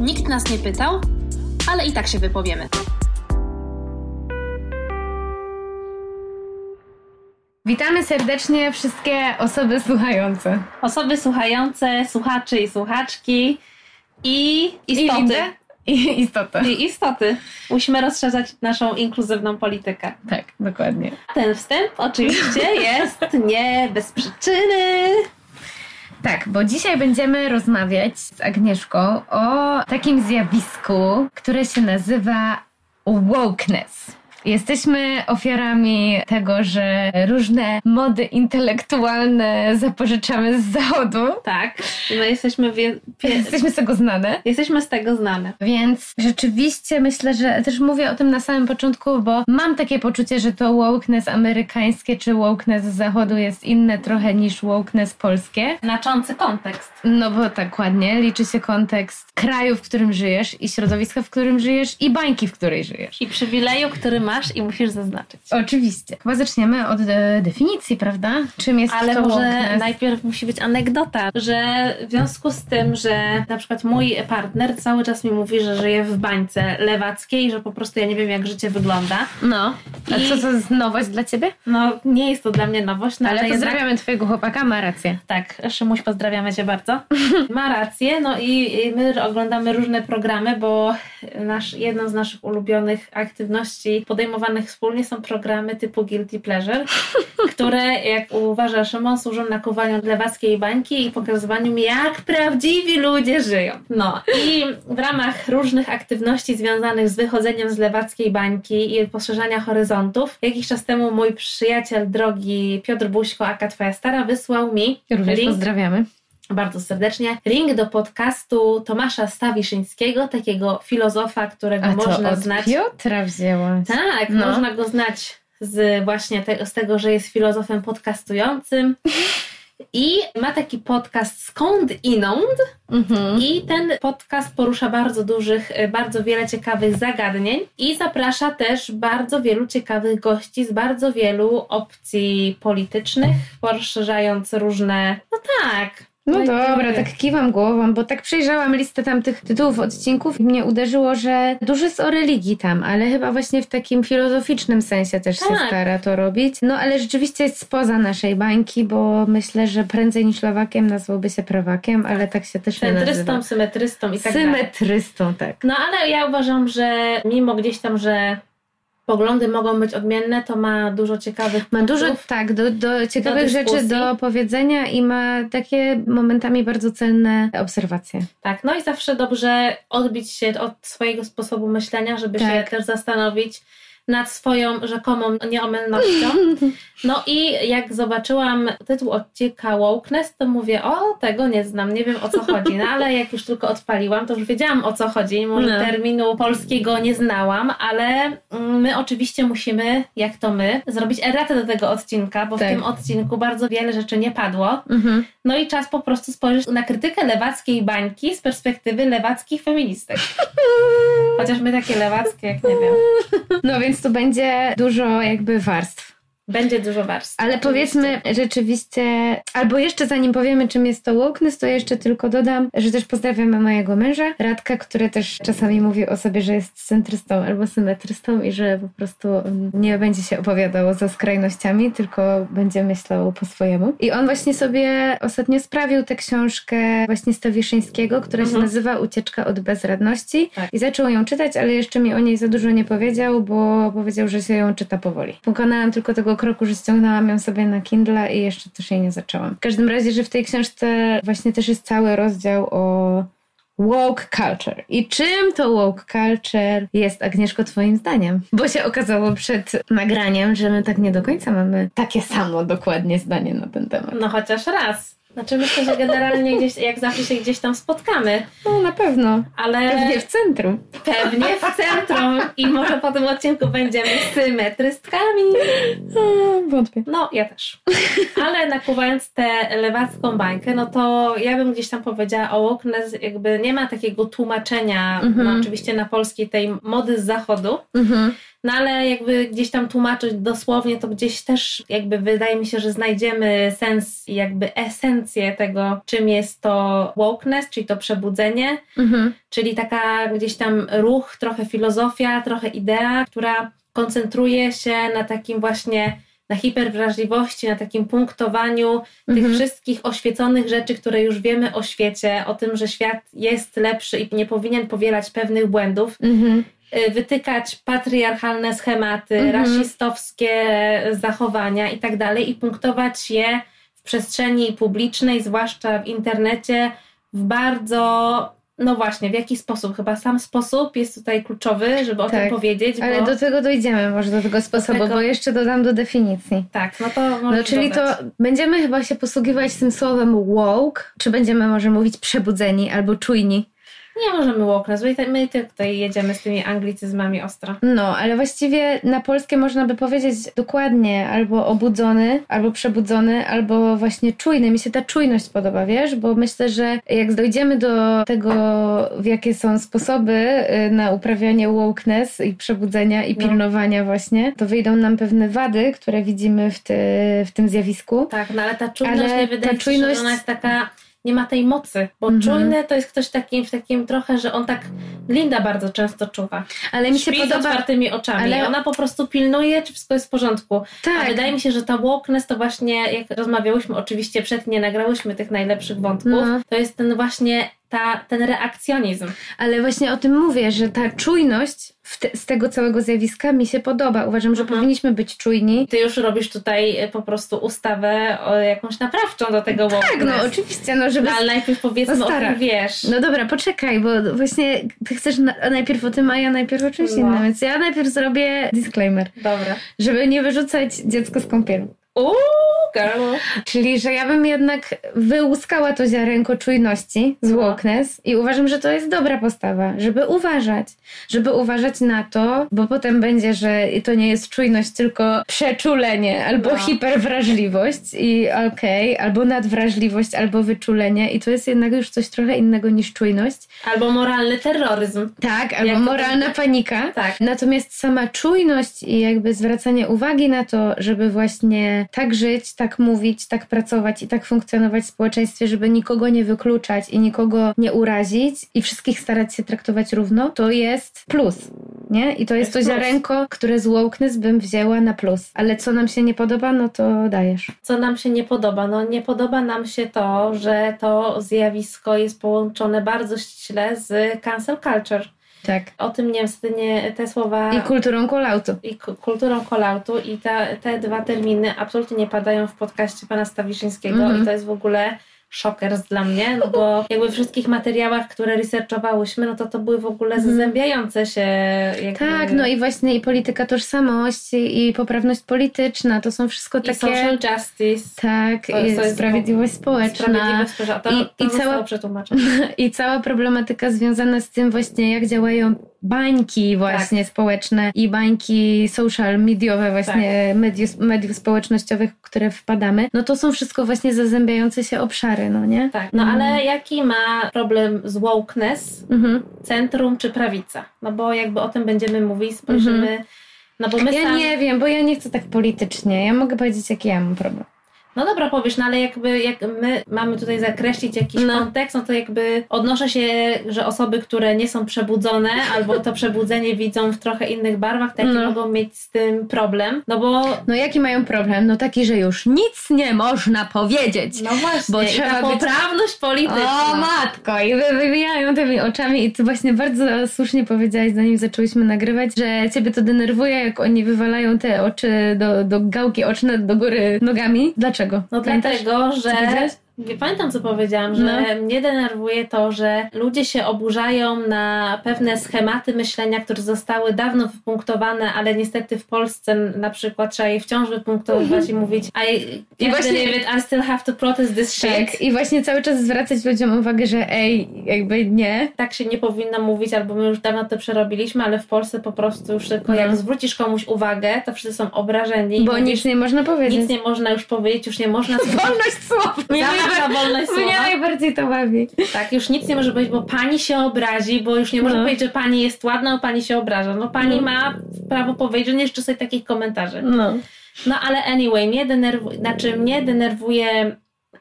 Nikt nas nie pytał, ale i tak się wypowiemy. Witamy serdecznie wszystkie osoby słuchające. Osoby słuchające, słuchaczy i słuchaczki i istoty. I, I istoty. I istoty. Musimy rozszerzać naszą inkluzywną politykę. Tak, dokładnie. Ten wstęp oczywiście jest nie bez przyczyny. Tak, bo dzisiaj będziemy rozmawiać z Agnieszką o takim zjawisku, które się nazywa wokeness. Jesteśmy ofiarami tego, że różne mody intelektualne zapożyczamy z zachodu. Tak, my jesteśmy, wie... jesteśmy z tego znane. Jesteśmy z tego znane. Więc rzeczywiście myślę, że też mówię o tym na samym początku, bo mam takie poczucie, że to wokeness amerykańskie czy wokeness z zachodu jest inne trochę niż wokeness polskie. Znaczący kontekst. No bo tak ładnie, liczy się kontekst kraju, w którym żyjesz i środowiska, w którym żyjesz i bańki, w której żyjesz. I przywileju, który masz masz i musisz zaznaczyć. Oczywiście. Chyba zaczniemy od de definicji, prawda? Czym jest Ale to może najpierw musi być anegdota, że w związku z tym, że na przykład mój partner cały czas mi mówi, że żyje w bańce lewackiej, że po prostu ja nie wiem jak życie wygląda. No. A co to jest nowość dla ciebie? No nie jest to dla mnie nowość, no, Ale ale jednak pozdrawiamy twojego chłopaka, ma rację. Tak, Szymuś, pozdrawiamy Cię bardzo. Ma rację, no i my oglądamy różne programy, bo nasz, jedną z naszych ulubionych aktywności podejmowanych wspólnie są programy typu Guilty Pleasure, które, jak uważa Szymon, służą nakowaniu lewackiej bańki i pokazywaniu jak prawdziwi ludzie żyją. No i w ramach różnych aktywności związanych z wychodzeniem z lewackiej bańki i poszerzania horyzontów, jakiś czas temu mój przyjaciel drogi Piotr Buźko, aka Twoja Stara, wysłał mi Również link pozdrawiamy. bardzo serdecznie. Link do podcastu Tomasza Stawiszyńskiego, takiego filozofa, którego A to można od znać. Piotra wzięłaś. Tak, No. można go znać z właśnie te, z tego, że jest filozofem podcastującym. I ma taki podcast Skąd Inąd? Mhm. I ten podcast porusza bardzo dużych, e, bardzo wiele ciekawych zagadnień i zaprasza też bardzo wielu ciekawych gości z bardzo wielu opcji politycznych, poszerzając różne. No tak. No dobra, tak kiwam głową, bo tak przejrzałam listę tam tych tytułów odcinków i mnie uderzyło, że dużo jest o religii tam, ale chyba właśnie w takim filozoficznym sensie też się Tak. stara to robić. No ale rzeczywiście jest spoza naszej bańki, bo myślę, że prędzej niż lewakiem nazwałby się prawakiem, ale tak się też nie Centrystą, nazywa. symetrystą i tak dalej. Symetrystą, tak. No ale ja uważam, że mimo gdzieś tam, że poglądy mogą być odmienne, to ma dużo ciekawych Ma dużo, tak, do, do ciekawych rzeczy dyskusji. do powiedzenia i ma takie momentami bardzo cenne obserwacje. Tak, no i zawsze dobrze odbić się od swojego sposobu myślenia, żeby Tak. się też zastanowić nad swoją rzekomą nieomylnością. No i jak zobaczyłam tytuł odcinka Wokeness, to mówię, o, tego nie znam, nie wiem o co chodzi. No ale jak już tylko odpaliłam, to już wiedziałam o co chodzi. Może No. terminu polskiego nie znałam, ale mm, my oczywiście musimy, jak to my, zrobić erratę do tego odcinka, bo Tak. w tym odcinku bardzo wiele rzeczy nie padło. Mhm. No i czas po prostu spojrzeć na krytykę lewackiej bańki z perspektywy lewackich feministek. Chociaż my takie lewackie, jak nie wiem. No więc tu będzie dużo jakby warstw. Będzie dużo warstw. Ale powiedzmy rzeczywiście, albo jeszcze zanim powiemy, czym jest to wokeness, to jeszcze tylko dodam, że też pozdrawiamy mojego męża, Radka, który też czasami mówi o sobie, że jest centrystą albo symetrystą i że po prostu mm, nie będzie się opowiadał za skrajnościami, tylko będzie myślał po swojemu. I on właśnie sobie ostatnio sprawił tę książkę właśnie Stawiszyńskiego, która się Mhm. nazywa Ucieczka od bezradności Tak. i zaczął ją czytać, ale jeszcze mi o niej za dużo nie powiedział, bo powiedział, że się ją czyta powoli. Pokonałam tylko tego kroku, że ściągnęłam ją sobie na Kindle i jeszcze też jej nie zaczęłam. W każdym razie, że w tej książce właśnie też jest cały rozdział o woke culture. I czym to woke culture jest, Agnieszko, twoim zdaniem? Bo się okazało przed nagraniem, że my tak nie do końca mamy takie samo dokładnie zdanie na ten temat. No chociaż raz. Znaczy myślę, że generalnie gdzieś, jak zawsze się gdzieś tam spotkamy, No na pewno. ale Pewnie w centrum. pewnie w centrum i może po tym odcinku będziemy symetrystkami. O, wątpię. No, ja też. Ale nakuwając tę lewacką bańkę, no to ja bym gdzieś tam powiedziała o wokeness, jakby nie ma takiego tłumaczenia, Mhm. no oczywiście na polskiej tej mody z zachodu, Mhm. No ale jakby gdzieś tam tłumaczyć dosłownie, to gdzieś też jakby wydaje mi się, że znajdziemy sens i jakby esencję tego, czym jest to wokeness, czyli to przebudzenie, Mhm. czyli taka gdzieś tam ruch, trochę filozofia, trochę idea, która koncentruje się na takim właśnie na hiperwrażliwości, na takim punktowaniu tych Mhm. wszystkich oświeconych rzeczy, które już wiemy o świecie, o tym, że świat jest lepszy i nie powinien powielać pewnych błędów, Mhm. Y, wytykać patriarchalne schematy, Mhm. rasistowskie zachowania i tak dalej i punktować je w przestrzeni publicznej, zwłaszcza w internecie, w bardzo, no właśnie, w jaki sposób? Chyba sam sposób jest tutaj kluczowy, żeby o Tak, tym powiedzieć, Ale do tego dojdziemy może do tego sposobu, tego- bo jeszcze dodam do definicji. tak, no to No, czyli dodać. to będziemy chyba się posługiwać tym słowem woke, czy będziemy może mówić przebudzeni albo czujni? Nie możemy my tutaj- my tutaj jedziemy z tymi anglicyzmami ostro. No, ale właściwie na polskie można by powiedzieć dokładnie albo obudzony, albo przebudzony, albo właśnie czujny. Mi się ta czujność podoba, wiesz, bo myślę, że jak dojdziemy do tego, w jakie są sposoby y, na uprawianie wokeness i przebudzenia i No. pilnowania właśnie, to wyjdą nam pewne wady, które widzimy w, ty, w tym zjawisku. Tak, no ale ta czujność Ale nie wydaje ta mi się, czujność- że ona jest taka, nie ma tej mocy, bo Mhm. czujny to jest ktoś takim, w takim trochę, że on tak, Linda bardzo często czuwa. Ale mi się Śpi z podoba... otwartymi oczami. ale- Ona po prostu pilnuje, czy wszystko jest w porządku. A Tak, wydaje mi się, że ta wokeness to właśnie, jak rozmawiałyśmy, oczywiście przed nie nagrałyśmy tych najlepszych wątków, No. to jest ten właśnie ta, ten reakcjonizm. Ale właśnie o tym mówię, że ta czujność te, z tego całego zjawiska mi się podoba. Uważam, że Mhm. powinniśmy być czujni. Ty już robisz tutaj e, po prostu ustawę o jakąś naprawczą do tego. Tak, no oczywiście, no żeby... No, ale najpierw powiedzmy No o stara. tym, wiesz. No dobra, poczekaj, bo właśnie ty chcesz na, najpierw o tym, a ja najpierw o czymś No. innym. Więc ja najpierw zrobię disclaimer, Dobra. żeby nie wyrzucać dziecko z kąpielu. Uuu, girl. Czyli, że ja bym jednak wyłuskała to ziarenko czujności z wokeness i uważam, że to jest dobra postawa, żeby uważać. Żeby uważać na to, bo potem będzie, że to nie jest czujność, tylko przeczulenie albo No. hiperwrażliwość i okej, albo nadwrażliwość, albo wyczulenie i to jest jednak już coś trochę innego niż czujność. Albo moralny terroryzm. Tak, albo Jak to moralna też- panika. Tak. Natomiast sama czujność i jakby zwracanie uwagi na to, żeby właśnie tak żyć, tak mówić, tak pracować i tak funkcjonować w społeczeństwie, żeby nikogo nie wykluczać i nikogo nie urazić i wszystkich starać się traktować równo, to jest plus. Nie? I to jest to ziarenko, które z wokeness bym wzięła na plus. Ale co nam się nie podoba, no to dajesz. Co nam się nie podoba? No nie podoba nam się to, że to zjawisko jest połączone bardzo ściśle z cancel culture. Tak. O tym niestety nie, te słowa I kulturą kolautu. i ku- kulturą kolautu i ta, te dwa terminy absolutnie nie padają w podcaście pana Stawiszyńskiego Mhm. i to jest w ogóle szokers dla mnie, no bo jakby w wszystkich materiałach, które researchowałyśmy, no to to były w ogóle Mhm. zazębiające się jakby... Tak, no i właśnie i polityka tożsamości, i poprawność polityczna, to są wszystko I takie... social justice. Tak, To- i to sprawiedliwość społeczna Sprawiedliwość społeczna. To, I- to i cała- i cała problematyka związana z tym właśnie, jak działają bańki właśnie społeczne i bańki social mediowe właśnie mediów, mediów społecznościowych, w które wpadamy, no to są wszystko właśnie zazębiające się obszary, no nie? Tak, no Mhm. ale jaki ma problem z wokeness Mhm. centrum czy prawica? No bo jakby o tym będziemy mówić, spojrzymy, no bo my Ja sam... nie wiem, bo ja nie chcę tak politycznie. Ja mogę powiedzieć, jaki ja mam problem. No dobra, powiesz, no ale jakby jak my mamy tutaj zakreślić jakiś No. kontekst, no to jakby odnoszę się, że osoby, które nie są przebudzone albo to przebudzenie widzą w trochę innych barwach, takie No. mogą mieć z tym problem, no bo No jaki mają problem? No taki, że już nic nie można powiedzieć. no właśnie, Bo trzeba ta być- poprawność polityczna. O matko! I wy- wywijają tymi oczami i ty właśnie bardzo słusznie powiedziałaś, zanim zaczęłyśmy nagrywać, że ciebie to denerwuje, jak oni wywalają te oczy do, do gałki oczne do góry nogami. Dlaczego? No Pamiętasz? dlatego, że... Nie pamiętam, co powiedziałam, że No. mnie denerwuje to, że ludzie się oburzają na pewne schematy myślenia, które zostały dawno wypunktowane, ale niestety w Polsce na przykład trzeba je wciąż wypunktowywać i mówić I, I właśnie- it, I still have to protest this shit. Tak, i właśnie cały czas zwracać ludziom uwagę, że ej, jakby nie. Tak się nie powinno mówić, albo my już dawno to przerobiliśmy, ale w Polsce po prostu już tylko No. jak zwrócisz komuś uwagę, to wszyscy są obrażeni. Bo mówisz, nic nie można powiedzieć. nic nie można już powiedzieć, już nie można Wolność słowa! Zamknij za wolność Mnie słowa. najbardziej to bawi. Tak, już nic nie może być, bo pani się obrazi, bo już nie może No. powiedzieć, że pani jest ładna, bo pani się obraża. No pani No. ma prawo powiedzieć, że nie życzy sobie takich komentarzy. No. No ale anyway, mnie denerwuje, znaczy mnie denerwuje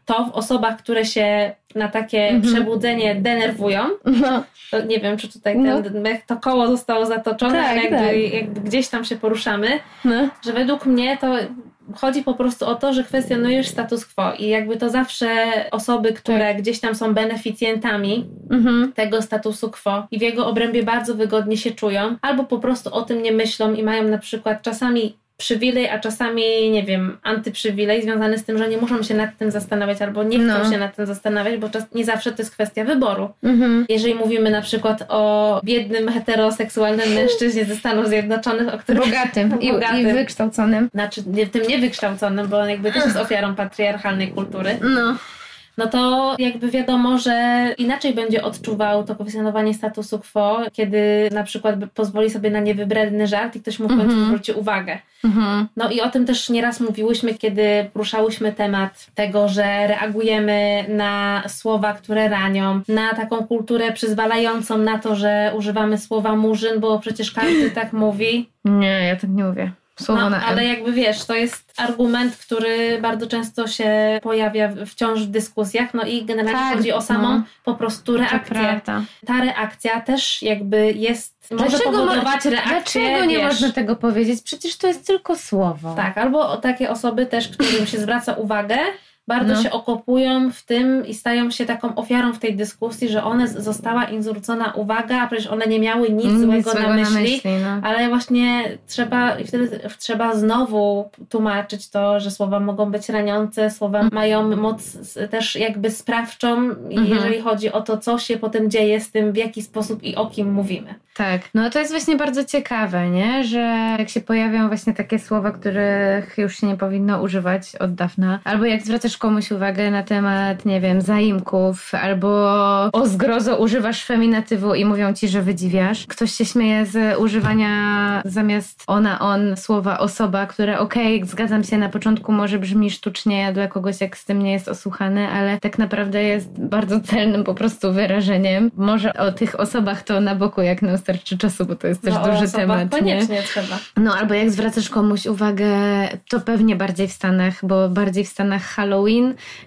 to w osobach, które się na takie Mhm. przebudzenie denerwują. No. To nie wiem, czy tutaj No. ten, jak to koło zostało zatoczone, Tak, jakby, tak. jakby gdzieś tam się poruszamy, No. że według mnie to chodzi po prostu o to, że kwestionujesz status quo i jakby to zawsze osoby, które Tak. gdzieś tam są beneficjentami Mhm. tego statusu quo i w jego obrębie bardzo wygodnie się czują, albo po prostu o tym nie myślą i mają na przykład czasami przywilej, a czasami, nie wiem, antyprzywilej związany z tym, że nie muszą się nad tym zastanawiać albo nie chcą No. się nad tym zastanawiać, bo czas, nie zawsze to jest kwestia wyboru. Mhm. Jeżeli mówimy na przykład o biednym, heteroseksualnym mężczyźnie ze Stanów Zjednoczonych, o którym Bogatym i, i Bogatym. wykształconym. znaczy nie, tym niewykształconym, bo on jakby też jest ofiarą patriarchalnej kultury, No. No to jakby wiadomo, że inaczej będzie odczuwał to kwestionowanie statusu quo, kiedy na przykład pozwoli sobie na niewybredny żart i ktoś mu w końcu Mhm. zwróci uwagę. Mhm. No i o tym też nieraz mówiłyśmy, kiedy poruszałyśmy temat tego, że reagujemy na słowa, które ranią, na taką kulturę przyzwalającą na to, że używamy słowa murzyn, bo przecież każdy tak mówi. Nie, ja tak nie mówię. Słowo No, ale jakby wiesz, to jest argument, który bardzo często się pojawia wciąż w dyskusjach, no i generalnie Tak, chodzi o samą no. po prostu reakcję. Ta reakcja też jakby jest, może Dlaczego ma- powodować reakcję, Dlaczego nie wiesz, można tego powiedzieć? Przecież to jest tylko słowo. Tak, albo o takie osoby też, którym się zwraca uwagę, bardzo No. się okopują w tym i stają się taką ofiarą w tej dyskusji, że one została im zwrócona uwaga, a przecież one nie miały nic, złego, na myśli. no. Ale właśnie trzeba, i wtedy trzeba znowu tłumaczyć to, że słowa mogą być raniące, słowa mają moc też jakby sprawczą, Mhm. jeżeli chodzi o to, co się potem dzieje z tym, w jaki sposób i o kim mówimy. Tak, no to jest właśnie bardzo ciekawe, nie? Że jak się pojawią właśnie takie słowa, których już się nie powinno używać od dawna, albo jak zwracasz komuś uwagę na temat, nie wiem, zaimków, albo o zgrozo używasz feminatywu i mówią ci, że wydziwiasz. Ktoś się śmieje z używania zamiast ona, on słowa osoba, które okej, zgadzam się, na początku może brzmi sztucznie dla kogoś, jak z tym nie jest osłuchany, ale tak naprawdę jest bardzo celnym po prostu wyrażeniem. Może o tych osobach to na boku, jak nam starczy czasu, bo to jest też No, duży temat. Nie? Koniecznie trzeba. No albo jak zwracasz komuś uwagę, to pewnie bardziej w Stanach, bo bardziej w Stanach Halloween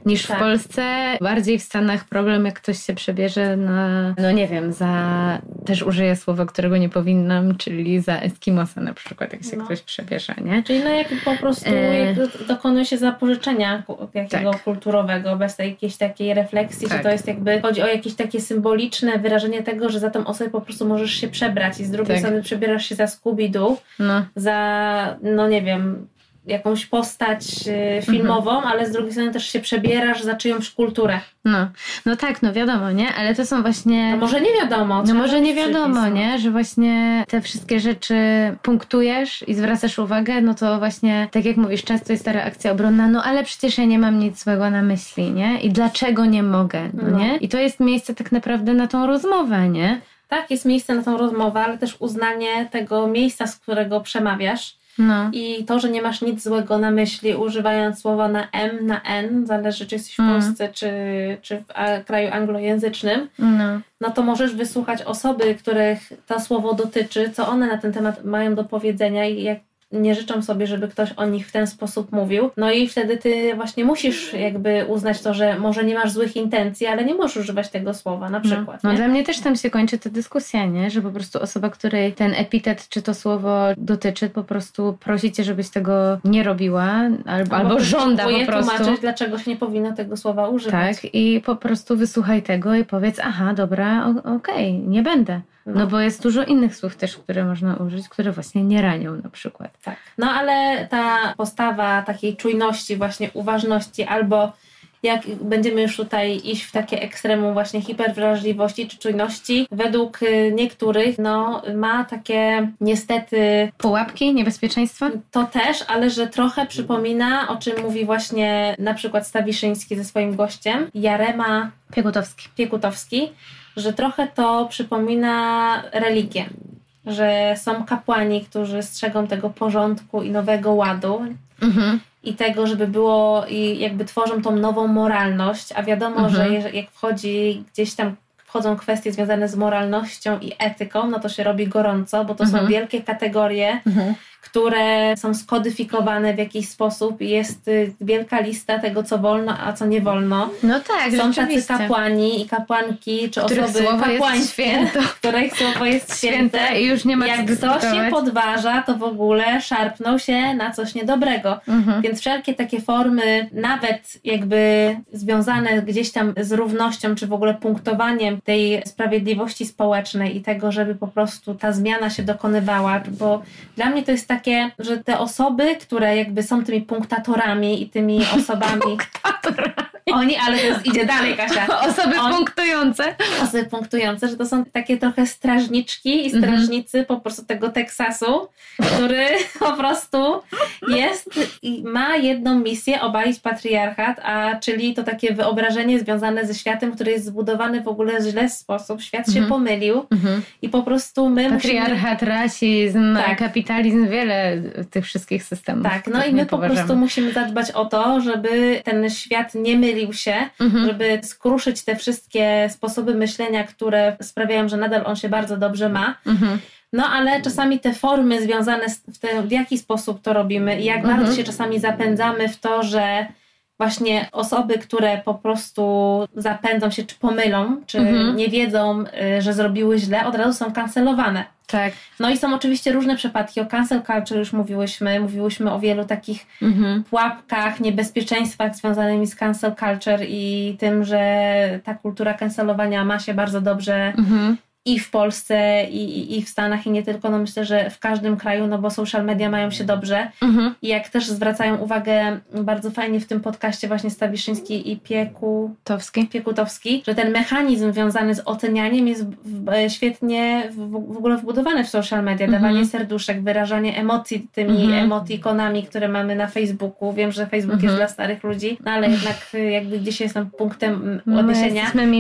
niż Tak. w Polsce. Bardziej w Stanach problem, jak ktoś się przebierze na, no nie wiem, za, też użyję słowa, którego nie powinnam, czyli za Eskimosa na przykład, jak się No. ktoś przebierze, nie? Czyli no jak po prostu E. dokonuje się zapożyczenia jakiego Tak. kulturowego, bez jakiejś takiej refleksji, Tak. że to jest jakby, chodzi o jakieś takie symboliczne wyrażenie tego, że za tą osobę po prostu możesz się przebrać i z drugiej Tak. strony przebierasz się za Scooby-Doo, No, za, no nie wiem, jakąś postać y, filmową, Mhm. ale z drugiej strony też się przebierasz za czyjąś kulturę. no, no tak, no wiadomo, nie? Ale to są właśnie... No może nie wiadomo. No może nie wiadomo, no. nie? Że właśnie te wszystkie rzeczy punktujesz i zwracasz uwagę, no to właśnie, tak jak mówisz, często jest ta reakcja obronna, no ale przecież ja nie mam nic złego na myśli, nie? I dlaczego nie mogę, no, No. nie? I to jest miejsce tak naprawdę na tą rozmowę, nie? Tak, jest miejsce na tą rozmowę, ale też uznanie tego miejsca, z którego przemawiasz. No. I to, że nie masz nic złego na myśli, używając słowa na M, na N, zależy czy jesteś w Mm. Polsce, czy, czy w a, kraju anglojęzycznym, No. no to możesz wysłuchać osoby, których to słowo dotyczy, co one na ten temat mają do powiedzenia i jak nie życzą sobie, żeby ktoś o nich w ten sposób mówił. No i wtedy ty właśnie musisz jakby uznać to, że może nie masz złych intencji, ale nie możesz używać tego słowa na przykład. No, no dla mnie też tam się kończy ta dyskusja, nie? Że po prostu osoba, której ten epitet czy to słowo dotyczy, po prostu prosi cię, żebyś tego nie robiła, albo, albo żąda po prostu. tłumaczyć, dlaczego się nie powinno tego słowa używać. Tak, i po prostu wysłuchaj tego i powiedz, aha, dobra, okej, nie będę. No bo jest dużo innych słów też, które można użyć, które właśnie nie ranią na przykład. Tak. No ale ta postawa takiej czujności, właśnie uważności, albo jak będziemy już tutaj iść w takie ekstremum właśnie hiperwrażliwości czy czujności, według niektórych no, ma takie niestety Pułapki, niebezpieczeństwa? to też, ale że trochę przypomina, o czym mówi właśnie na przykład Stawiszyński ze swoim gościem, Jarema Piegutowski. Piekutowski, że trochę to przypomina religię. Że są kapłani, którzy strzegą tego porządku i nowego ładu, Mhm. i tego, żeby było i jakby tworzą tą nową moralność, a wiadomo, mhm. że jak wchodzi gdzieś tam wchodzą kwestie związane z moralnością i etyką, no to się robi gorąco, bo to mhm. są wielkie kategorie, mhm które są skodyfikowane w jakiś sposób i jest y, wielka lista tego, co wolno, a co nie wolno. No tak, Są tacy kapłani i kapłanki, czy których osoby kapłańskie, których słowo jest święte. święte i już nie ma Jak ktoś się podważa, to w ogóle szarpnął się na coś niedobrego. Mhm. Więc wszelkie takie formy, nawet jakby związane gdzieś tam z równością, czy w ogóle punktowaniem tej sprawiedliwości społecznej i tego, żeby po prostu ta zmiana się dokonywała, bo dla mnie to jest tak takie, że te osoby, które jakby są tymi punktatorami i tymi osobami. Oni, ale to jest, idzie dalej, Kasia. Osoby On, punktujące. Osoby punktujące, że to są takie trochę strażniczki i mhm. strażnicy po prostu tego Teksasu, który po prostu jest i ma jedną misję obalić patriarchat, a czyli to takie wyobrażenie związane ze światem, który jest zbudowany w ogóle w źle sposób. Świat się mhm. pomylił mhm. i po prostu my patriarchat, musimy... rasizm, tak. kapitalizm, wiele tych wszystkich systemów. Tak, no i my po prostu musimy zadbać o to, żeby ten świat nie mylił mylił się, mhm. żeby skruszyć te wszystkie sposoby myślenia, które sprawiają, że nadal on się bardzo dobrze ma. Mhm. No ale czasami te formy związane z tym, w jaki sposób to robimy i jak mhm. bardzo się czasami zapędzamy w to, że właśnie osoby, które po prostu zapędzą się, czy pomylą, czy mhm. nie wiedzą, y, że zrobiły źle, od razu są kancelowane. Tak. No i są oczywiście różne przypadki. O cancel culture już mówiłyśmy. Mówiłyśmy o wielu takich mhm. pułapkach, niebezpieczeństwach związanymi z cancel culture i tym, że ta kultura cancelowania ma się bardzo dobrze mhm i w Polsce, i, i w Stanach, i nie tylko. No myślę, że w każdym kraju, no bo social media mają się dobrze. Mhm. I jak też zwracają uwagę bardzo fajnie w tym podcaście właśnie Stawiszyński i Piekutowski, Piekutowski że ten mechanizm związany z ocenianiem jest e, świetnie w, w, ogóle wbudowany w social media. Mhm. Dawanie serduszek, wyrażanie emocji tymi mhm. emotikonami, które mamy na Facebooku. Wiem, że Facebook jest mhm. dla starych ludzi, no ale jednak e, jakby gdzieś jestem punktem odniesienia. Jestem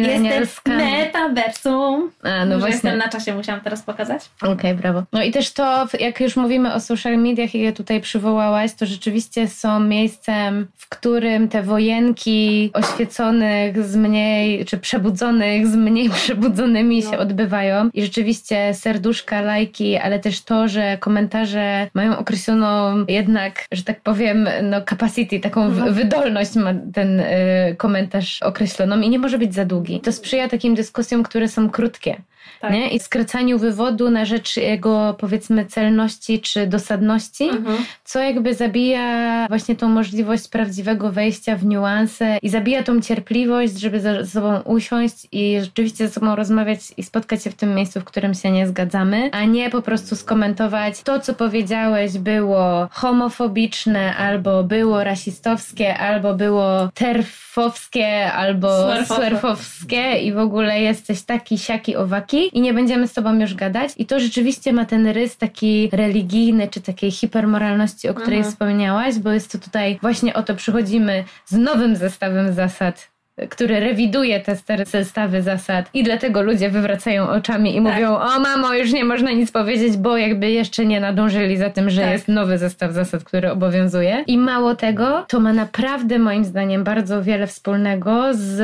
metaversum. A, no no właśnie. jestem na czasie, musiałam teraz pokazać. Okej, okay, brawo. No i też to, jak już mówimy o social mediach i je tutaj przywołałaś, to rzeczywiście są miejscem, w którym te wojenki oświeconych z mniej, czy przebudzonych z mniej przebudzonymi no. się odbywają. I rzeczywiście serduszka, lajki, ale też to, że komentarze mają określoną jednak, że tak powiem, no capacity, taką no. wydolność ma ten y, komentarz określoną i nie może być za długi. To sprzyja takim dyskusjom, które są krótkie. Tak. Nie? I skracaniu wywodu na rzecz jego powiedzmy celności czy dosadności, mhm. co jakby zabija właśnie tą możliwość prawdziwego wejścia w niuanse i zabija tą cierpliwość, żeby ze sobą usiąść i rzeczywiście ze sobą rozmawiać i spotkać się w tym miejscu, w którym się nie zgadzamy, a nie po prostu skomentować to, co powiedziałeś było homofobiczne, albo było rasistowskie, albo było terfowskie, albo swerfowskie i w ogóle jesteś taki, siaki, owaki i nie będziemy z tobą już gadać. I to rzeczywiście ma ten rys taki religijny, czy takiej hipermoralności, o której mhm. wspomniałaś, bo jest to tutaj właśnie o to przychodzimy z nowym zestawem zasad który rewiduje te stare zestawy zasad i dlatego ludzie wywracają oczami i tak. mówią o mamo, już nie można nic powiedzieć, bo jakby jeszcze nie nadążyli za tym, że tak. jest nowy zestaw zasad, który obowiązuje. I mało tego, to ma naprawdę moim zdaniem bardzo wiele wspólnego z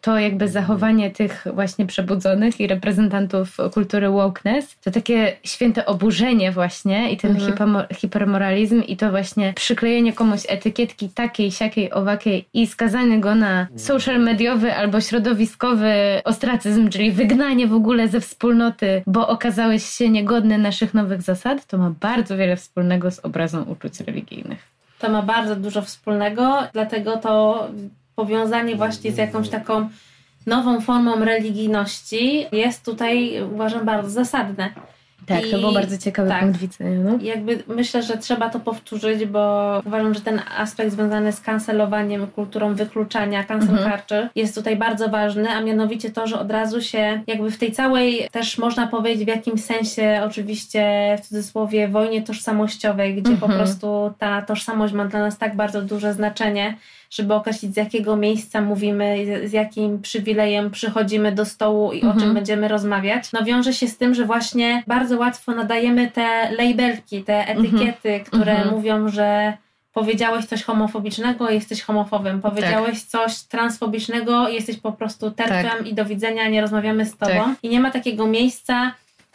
to jakby zachowanie tych właśnie przebudzonych i reprezentantów kultury wokeness. To takie święte oburzenie właśnie i ten mhm. hipermoralizm i to właśnie przyklejenie komuś etykietki takiej, siakiej, owakiej i skazanie go na social mediowy albo środowiskowy ostracyzm, czyli wygnanie w ogóle ze wspólnoty, bo okazałeś się niegodny naszych nowych zasad, to ma bardzo wiele wspólnego z obrazą uczuć religijnych. To ma bardzo dużo wspólnego, dlatego to powiązanie właśnie z jakąś taką nową formą religijności jest tutaj, uważam, bardzo zasadne. Tak, I, to był bardzo ciekawy tak, punkt widzenia. No? Jakby myślę, że trzeba to powtórzyć, bo uważam, że ten aspekt związany z kancelowaniem, kulturą wykluczania, cancel mhm. culture jest tutaj bardzo ważny, a mianowicie to, że od razu się jakby w tej całej też można powiedzieć w jakimś sensie oczywiście w cudzysłowie wojnie tożsamościowej, gdzie mhm. po prostu ta tożsamość ma dla nas tak bardzo duże znaczenie, żeby określić z jakiego miejsca mówimy, z jakim przywilejem przychodzimy do stołu i mhm. o czym mhm. będziemy rozmawiać, no wiąże się z tym, że właśnie bardzo łatwo nadajemy te labelki, te etykiety, mhm. które mhm. mówią, że powiedziałeś coś homofobicznego, jesteś homofobem. Powiedziałeś tak. coś transfobicznego, jesteś po prostu terfem tak. i do widzenia, nie rozmawiamy z tobą. Tak. I nie ma takiego miejsca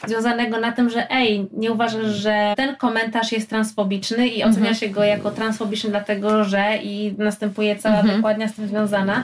związanego na tym, że ej, nie uważasz, że ten komentarz jest transfobiczny i ocenia mhm. się go jako transfobiczny dlatego, że i następuje cała mhm. wykładnia z tym związana,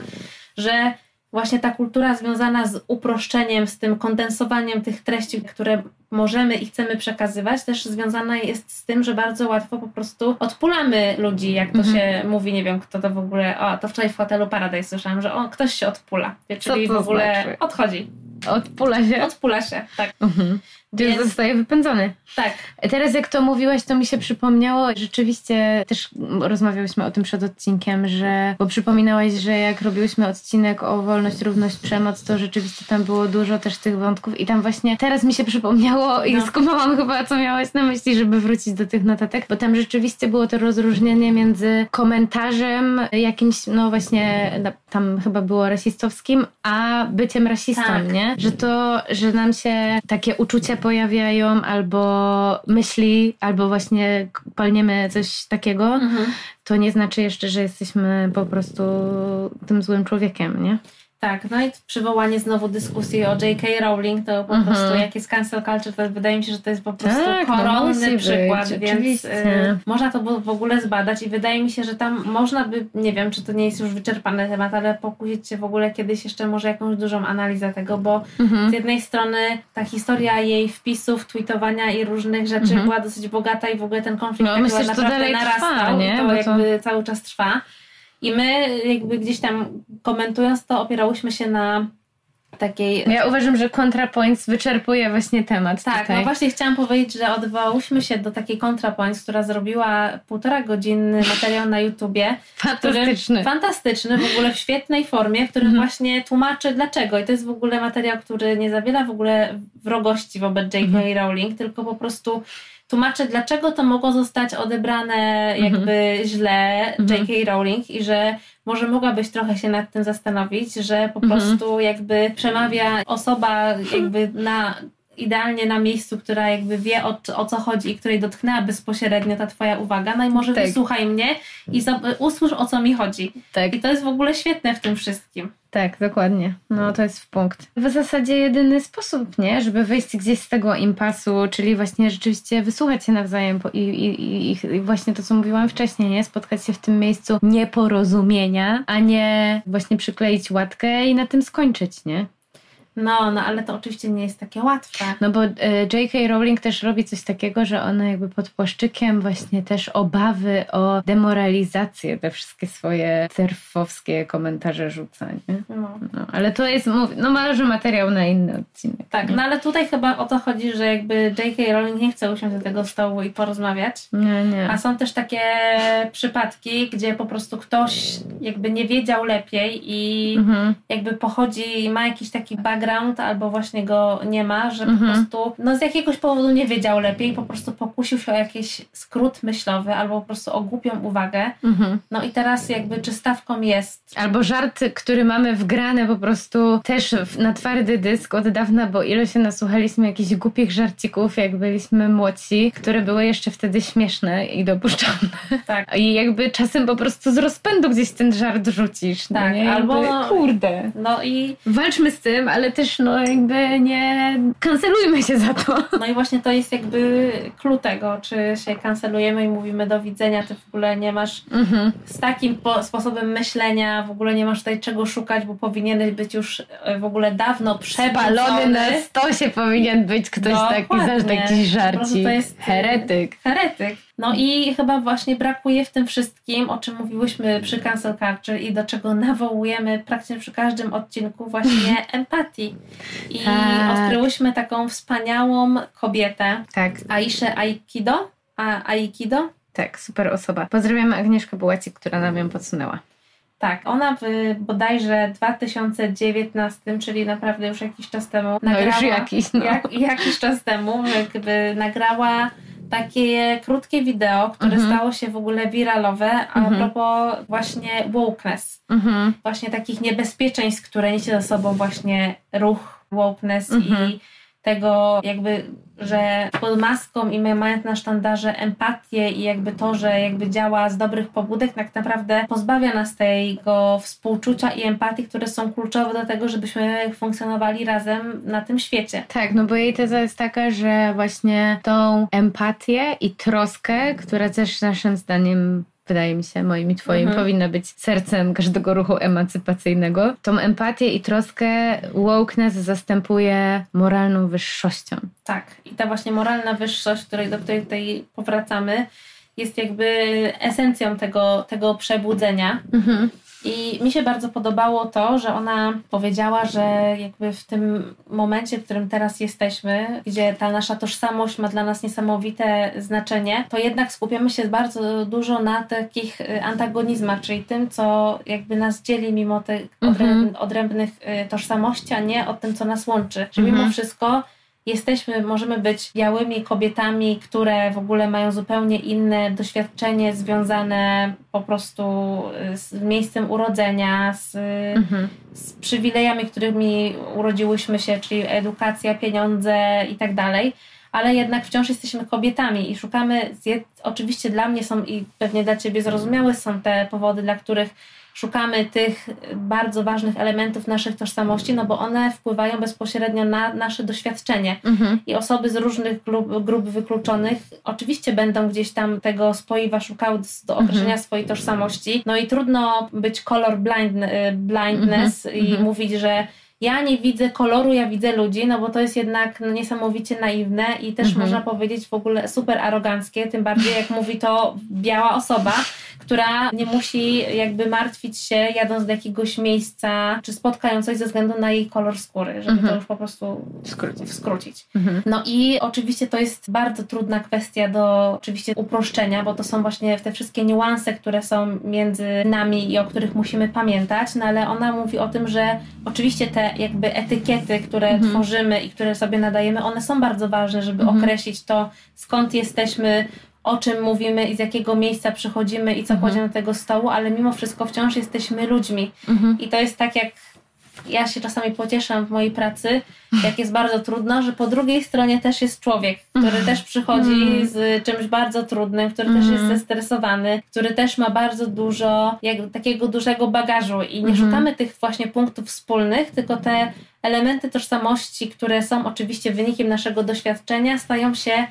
że właśnie ta kultura związana z uproszczeniem, z tym kondensowaniem tych treści, które możemy i chcemy przekazywać, też związana jest z tym, że bardzo łatwo po prostu odpulamy ludzi, jak to mhm. się mówi, nie wiem kto to w ogóle, o, to wczoraj w hotelu Paradise słyszałam, że o, ktoś się odpula, czyli w ogóle znaczy? odchodzi. Odpula się? Odpula się, tak. Mhm. Więc zostaje wypędzony. Tak. Teraz jak to mówiłaś, to mi się przypomniało, rzeczywiście też rozmawiałyśmy o tym przed odcinkiem, że, bo przypominałaś, że jak robiłyśmy odcinek o wolność, równość, przemoc, to rzeczywiście tam było dużo też tych wątków i tam właśnie teraz mi się przypomniało i no. skumałam chyba, co miałaś na myśli, żeby wrócić do tych notatek, bo tam rzeczywiście było to rozróżnienie między komentarzem jakimś, no właśnie tam chyba było rasistowskim, a byciem rasistą, tak. nie? Że to, że nam się takie uczucia pojawiają, albo myśli, albo właśnie palniemy coś takiego, mhm. to nie znaczy jeszcze, że jesteśmy po prostu tym złym człowiekiem, nie? Tak, no i przywołanie znowu dyskusji o J.K. Rowling, to po mhm. prostu jak jest cancel culture, to wydaje mi się, że to jest po prostu tak, no koronny przykład, być, więc y, można to w ogóle zbadać i wydaje mi się, że tam można by, nie wiem, czy to nie jest już wyczerpany temat, ale pokusić się w ogóle kiedyś jeszcze może jakąś dużą analizę tego, bo mhm. z jednej strony ta historia jej wpisów, tweetowania i różnych rzeczy mhm. była dosyć bogata i w ogóle ten konflikt no, tak myślę, naprawdę narastał, trwa, nie? to Bo jakby to... cały czas trwa. I my jakby gdzieś tam komentując to opieraliśmy się na takiej... Ja uważam, że ContraPoints wyczerpuje właśnie temat Tak, tutaj. no właśnie chciałam powiedzieć, że odwołałyśmy się do takiej ContraPoints, która zrobiła półtora godzinny materiał na YouTubie. Fantastyczny. fantastyczny, w ogóle w świetnej formie, który mhm. właśnie tłumaczy dlaczego. I to jest w ogóle materiał, który nie zawiera w ogóle wrogości wobec J.K. Mhm. Rowling, tylko po prostu tłumaczę, dlaczego to mogło zostać odebrane mhm. jakby źle mhm. J.K. Rowling i że może mogłabyś trochę się nad tym zastanowić, że po mhm. prostu jakby przemawia osoba jakby na idealnie na miejscu, która jakby wie o, o co chodzi i której dotknęła bezpośrednio ta twoja uwaga, no i może tak. wysłuchaj mnie i usłysz o co mi chodzi. Tak. I to jest w ogóle świetne w tym wszystkim. Tak, dokładnie. No to jest w punkt. W zasadzie jedyny sposób, nie? Żeby wyjść gdzieś z tego impasu, czyli właśnie rzeczywiście wysłuchać się nawzajem i, i, i, właśnie to, co mówiłam wcześniej, nie? Spotkać się w tym miejscu nieporozumienia, a nie właśnie przykleić łatkę i na tym skończyć, nie? No, no, ale to oczywiście nie jest takie łatwe. No bo e, J.K. Rowling też robi coś takiego, że ona jakby pod płaszczykiem właśnie też obawy o demoralizację te wszystkie swoje surfowskie komentarze rzuca, nie? No. no ale to jest, no może materiał na inny odcinek. Tak, nie? no ale tutaj chyba o to chodzi, że jakby J.K. Rowling nie chce usiąść do tego stołu i porozmawiać. Nie, nie. A są też takie przypadki, gdzie po prostu ktoś jakby nie wiedział lepiej i mhm. jakby pochodzi ma jakiś taki background background albo właśnie go nie ma, że mhm. po prostu no z jakiegoś powodu nie wiedział lepiej, po prostu pokusił się o jakiś skrót myślowy albo po prostu o głupią uwagę. Mhm. No i teraz jakby czy stawką jest. Albo żart, który mamy wgrane po prostu też na twardy dysk od dawna, bo ile się nasłuchaliśmy jakichś głupich żarcików, jak byliśmy młodsi, które były jeszcze wtedy śmieszne i dopuszczalne. Tak. I jakby czasem po prostu z rozpędu gdzieś ten żart rzucisz. No tak, no albo no, kurde. No i walczmy z tym, ale też no jakby nie kancelujmy się za to. No i właśnie to jest jakby clue tego, czy się kancelujemy i mówimy do widzenia, ty w ogóle nie masz mhm. z takim sposobem myślenia, w ogóle nie masz tutaj czego szukać, bo powinieneś być już e, w ogóle dawno przebalony. na stosie powinien być ktoś no, taki, znasz taki żarci. To jest heretyk. Heretyk. No i chyba właśnie brakuje w tym wszystkim, o czym mówiłyśmy przy Cancel Culture i do czego nawołujemy praktycznie przy każdym odcinku, właśnie empatii. I tak. odkryłyśmy taką wspaniałą kobietę, tak. Aiszę Aikido. A, Aikido? Tak, super osoba. Pozdrawiamy Agnieszkę Bułacik, która nam ją podsunęła. Tak, ona w bodajże 2019, czyli naprawdę już jakiś czas temu nagrała, no już jakiś, no. Jak, jakiś czas temu jakby nagrała takie krótkie wideo, które mhm. stało się w ogóle wiralowe a mhm. propos właśnie wokeness. Mhm. Właśnie takich niebezpieczeństw, które niesie ze sobą właśnie ruch wokeness i tego jakby że pod maską i mając na sztandarze empatię i jakby to, że jakby działa z dobrych pobudek, tak naprawdę pozbawia nas tego współczucia i empatii, które są kluczowe do tego, żebyśmy funkcjonowali razem na tym świecie. Tak, no bo jej teza jest taka, że właśnie tą empatię i troskę, która też naszym zdaniem wydaje mi się, moim i twoim, mhm. powinna być sercem każdego ruchu emancypacyjnego. Tą empatię i troskę wokeness zastępuje moralną wyższością. Tak. I ta właśnie moralna wyższość, której, do której tutaj powracamy, jest jakby esencją tego, tego przebudzenia. Mhm. I mi się bardzo podobało to, że ona powiedziała, że jakby w tym momencie, w którym teraz jesteśmy, gdzie ta nasza tożsamość ma dla nas niesamowite znaczenie, to jednak skupiamy się bardzo dużo na takich y, antagonizmach, czyli tym, co jakby nas dzieli mimo tych mhm. odrębnych y, tożsamości, a nie o tym, co nas łączy. Że mimo mhm. wszystko jesteśmy, możemy być białymi kobietami, które w ogóle mają zupełnie inne doświadczenie związane po prostu y, z miejscem urodzenia, z, mhm. z przywilejami, którymi urodziłyśmy się, czyli edukacja, pieniądze i tak dalej ale jednak wciąż jesteśmy kobietami i szukamy, oczywiście dla mnie są i pewnie dla Ciebie zrozumiałe są te powody, dla których szukamy tych bardzo ważnych elementów naszych tożsamości, no bo one wpływają bezpośrednio na nasze doświadczenie. Mhm. I osoby z różnych grup, grup wykluczonych oczywiście będą gdzieś tam tego spoiwa szukały do określenia mhm. swojej tożsamości. No i trudno być color blind, y, blindness mhm. i mhm. mówić, że ja nie widzę koloru, ja widzę ludzi, no bo to jest jednak no, niesamowicie naiwne i też mhm. można powiedzieć w ogóle super aroganckie, tym bardziej jak mówi to biała osoba, która nie musi jakby martwić się jadąc do jakiegoś miejsca, czy spotkając coś ze względu na jej kolor skóry, żeby mhm. to już po prostu skrócić. skrócić. Mhm. No i oczywiście to jest bardzo trudna kwestia do oczywiście uproszczenia, bo to są właśnie te wszystkie niuanse, które są między nami i o których musimy pamiętać, no ale ona mówi o tym, że oczywiście te jakby etykiety, które mhm. tworzymy i które sobie nadajemy, one są bardzo ważne, żeby mhm. określić to, skąd jesteśmy, o czym mówimy i z jakiego miejsca przychodzimy i co mhm. kładziemy do tego stołu, ale mimo wszystko wciąż jesteśmy ludźmi. Mhm. I to jest tak jak ja się czasami pocieszam w mojej pracy, jak jest bardzo trudno, że po drugiej stronie też jest człowiek, który też przychodzi mhm. z czymś bardzo trudnym, który też jest mhm. zestresowany, który też ma bardzo dużo jak, takiego dużego bagażu i nie szukamy tych właśnie punktów wspólnych, tylko te elementy tożsamości, które są oczywiście wynikiem naszego doświadczenia, stają się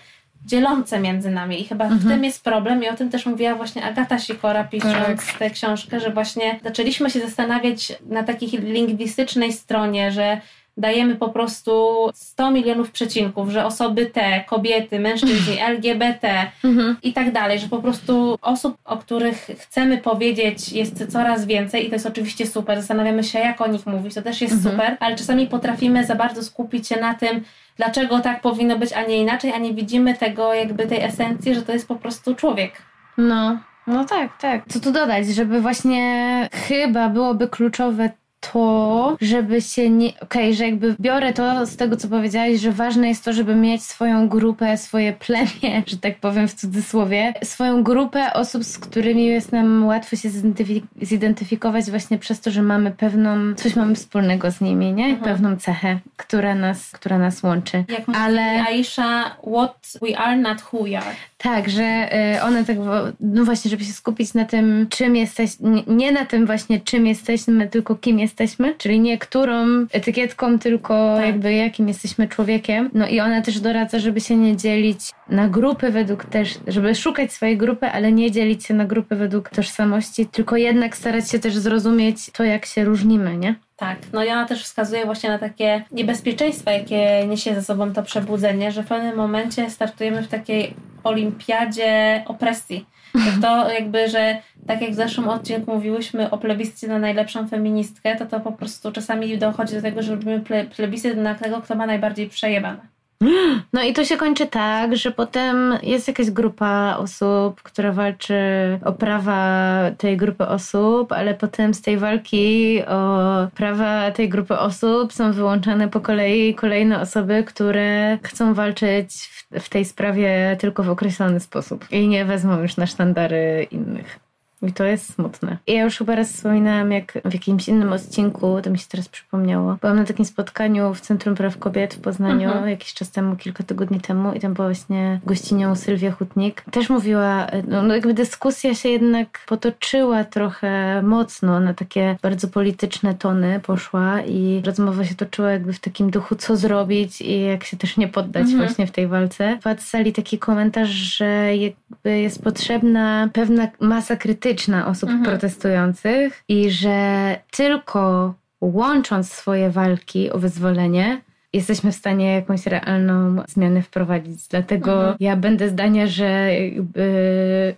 dzielące między nami i chyba mhm. w tym jest problem i o tym też mówiła właśnie Agata Sikora pisząc tak. tę książkę, że właśnie zaczęliśmy się zastanawiać na takiej lingwistycznej stronie, że dajemy po prostu 100 milionów przecinków, że osoby te, kobiety, mężczyźni, LGBT mhm. i tak dalej, że po prostu osób, o których chcemy powiedzieć jest coraz więcej i to jest oczywiście super. Zastanawiamy się, jak o nich mówić, to też jest mhm. super, ale czasami potrafimy za bardzo skupić się na tym, dlaczego tak powinno być, a nie inaczej, a nie widzimy tego jakby tej esencji, że to jest po prostu człowiek. No, no tak, tak. Co tu dodać, żeby właśnie chyba byłoby kluczowe to, żeby się nie. Okej, okay, że jakby biorę to z tego, co powiedziałaś, że ważne jest to, żeby mieć swoją grupę, swoje plemię, że tak powiem w cudzysłowie, swoją grupę osób, z którymi jest nam łatwo się zidentyfikować właśnie przez to, że mamy pewną, coś mamy wspólnego z nimi, nie? Mhm. Pewną cechę, która nas, która nas łączy. Jak Ale Aisha, what we are, not who we are. Tak, że y, one tak, no właśnie, żeby się skupić na tym, czym jesteś, nie na tym właśnie, czym jesteśmy, tylko kim jesteśmy, czyli nie którą etykietką, tylko tak. jakby jakim jesteśmy człowiekiem. No i ona też doradza, żeby się nie dzielić na grupy według też, żeby szukać swojej grupy, ale nie dzielić się na grupy według tożsamości, tylko jednak starać się też zrozumieć to, jak się różnimy, nie? Tak, no i ona też wskazuje właśnie na takie niebezpieczeństwa, jakie niesie ze sobą to przebudzenie, że w pewnym momencie startujemy w takiej olimpiadzie opresji. To jakby, że tak jak w zeszłym odcinku mówiłyśmy o plebiscycie na najlepszą feministkę, to to po prostu czasami dochodzi do tego, że robimy plebiscyt na tego, kto ma najbardziej przejebane. No i to się kończy tak, że potem jest jakaś grupa osób, która walczy o prawa tej grupy osób, ale potem z tej walki o prawa tej grupy osób są wyłączane po kolei kolejne osoby, które chcą walczyć w, w tej sprawie tylko w określony sposób i nie wezmą już na sztandary innych. I to jest smutne. Ja już chyba raz wspominałam, jak w jakimś innym odcinku, to mi się teraz przypomniało. Byłam na takim spotkaniu w Centrum Praw Kobiet w Poznaniu mhm. jakiś czas temu, kilka tygodni temu i tam była właśnie gościnią Sylwia Hutnik. Też mówiła, no, no jakby dyskusja się jednak potoczyła trochę mocno na takie bardzo polityczne tony poszła i rozmowa się toczyła jakby w takim duchu, co zrobić i jak się też nie poddać mhm. właśnie w tej walce. Padł z sali taki komentarz, że jakby jest potrzebna pewna masa krytyczna osób mhm. protestujących i że tylko łącząc swoje walki o wyzwolenie, jesteśmy w stanie jakąś realną zmianę wprowadzić. Dlatego mhm. ja będę zdania, że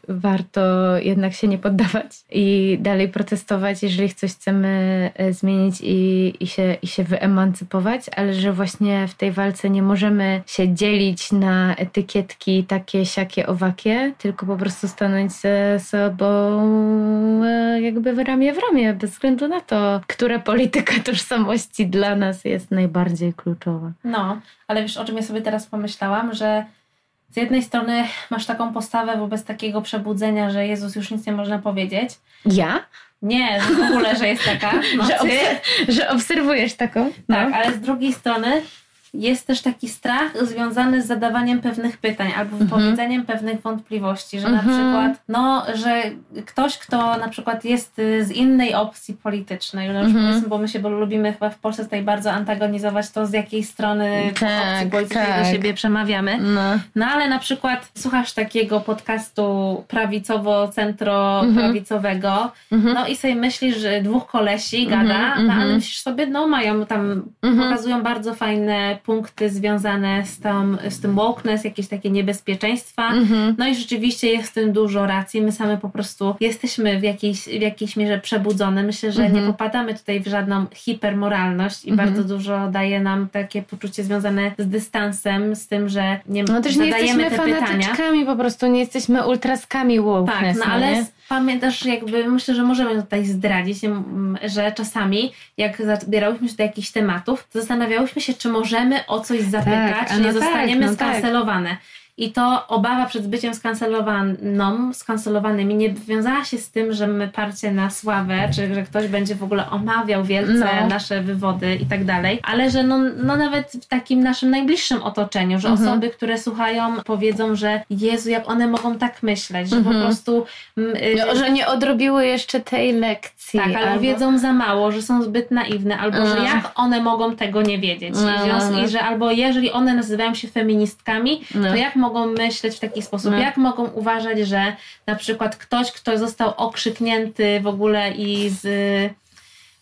warto jednak się nie poddawać i dalej protestować, jeżeli coś chcemy e, zmienić i, i, się, i się wyemancypować, ale że właśnie w tej walce nie możemy się dzielić na etykietki takie, siakie, owakie, tylko po prostu stanąć ze sobą e, jakby w ramię w ramię, bez względu na to, która polityka tożsamości dla nas jest najbardziej kluczowa. No, ale wiesz, o czym ja sobie teraz pomyślałam, że z jednej strony masz taką postawę wobec takiego przebudzenia, że Jezus już nic nie można powiedzieć. Ja? Nie, w ogóle, że jest taka. Że, obser- że obserwujesz taką. No. Tak, ale z drugiej strony jest też taki strach związany z zadawaniem pewnych pytań albo mhm. wypowiedzeniem pewnych wątpliwości, że na mhm. przykład, no, że ktoś, kto na przykład jest z innej opcji politycznej, no już mm bo my się bo lubimy chyba w Polsce tutaj bardzo antagonizować to, z jakiej strony tak, opcji politycznej tak. do siebie przemawiamy. No. no ale na przykład słuchasz takiego podcastu prawicowo-centro-prawicowego, mhm. no i sobie myślisz, że dwóch kolesi gada, no ale myślisz sobie, no mają tam, pokazują bardzo fajne punkty związane z, tą, z tym wokeness, jakieś takie niebezpieczeństwa. Mhm. No i rzeczywiście jest w tym dużo racji. My same po prostu jesteśmy w jakiejś, w jakiejś mierze przebudzone. Myślę, że mhm. nie popadamy tutaj w żadną hipermoralność i mhm. bardzo dużo daje nam takie poczucie związane z dystansem, z tym, że nie no też nie jesteśmy te pytania. po prostu, nie jesteśmy ultraskami wokeness. Tak, no, ale nie? Pamiętasz, jakby myślę, że możemy tutaj zdradzić, że czasami jak zabierałyśmy się do jakichś tematów, zastanawiałyśmy się, czy możemy o coś zapytać, tak, czy nie no tak, zostaniemy tak, no skancelowane. Tak. I to obawa przed byciem skancelowaną, skancelowanymi nie wiązała się z tym, że my parcie na sławę, czy że ktoś będzie w ogóle omawiał wielce no. nasze wywody i tak dalej, ale że no, no nawet w takim naszym najbliższym otoczeniu, że mhm. osoby, które słuchają, powiedzą, że Jezu, jak one mogą tak myśleć, że mhm. po prostu... no, że nie odrobiły jeszcze tej lekcji. Tak, albo, wiedzą za mało, że są zbyt naiwne, albo że jak one mogą tego nie wiedzieć. I, I że albo jeżeli one nazywają się feministkami, to jak mogą mogą myśleć w taki sposób? No. Jak mogą uważać, że na przykład ktoś, kto został okrzyknięty w ogóle i z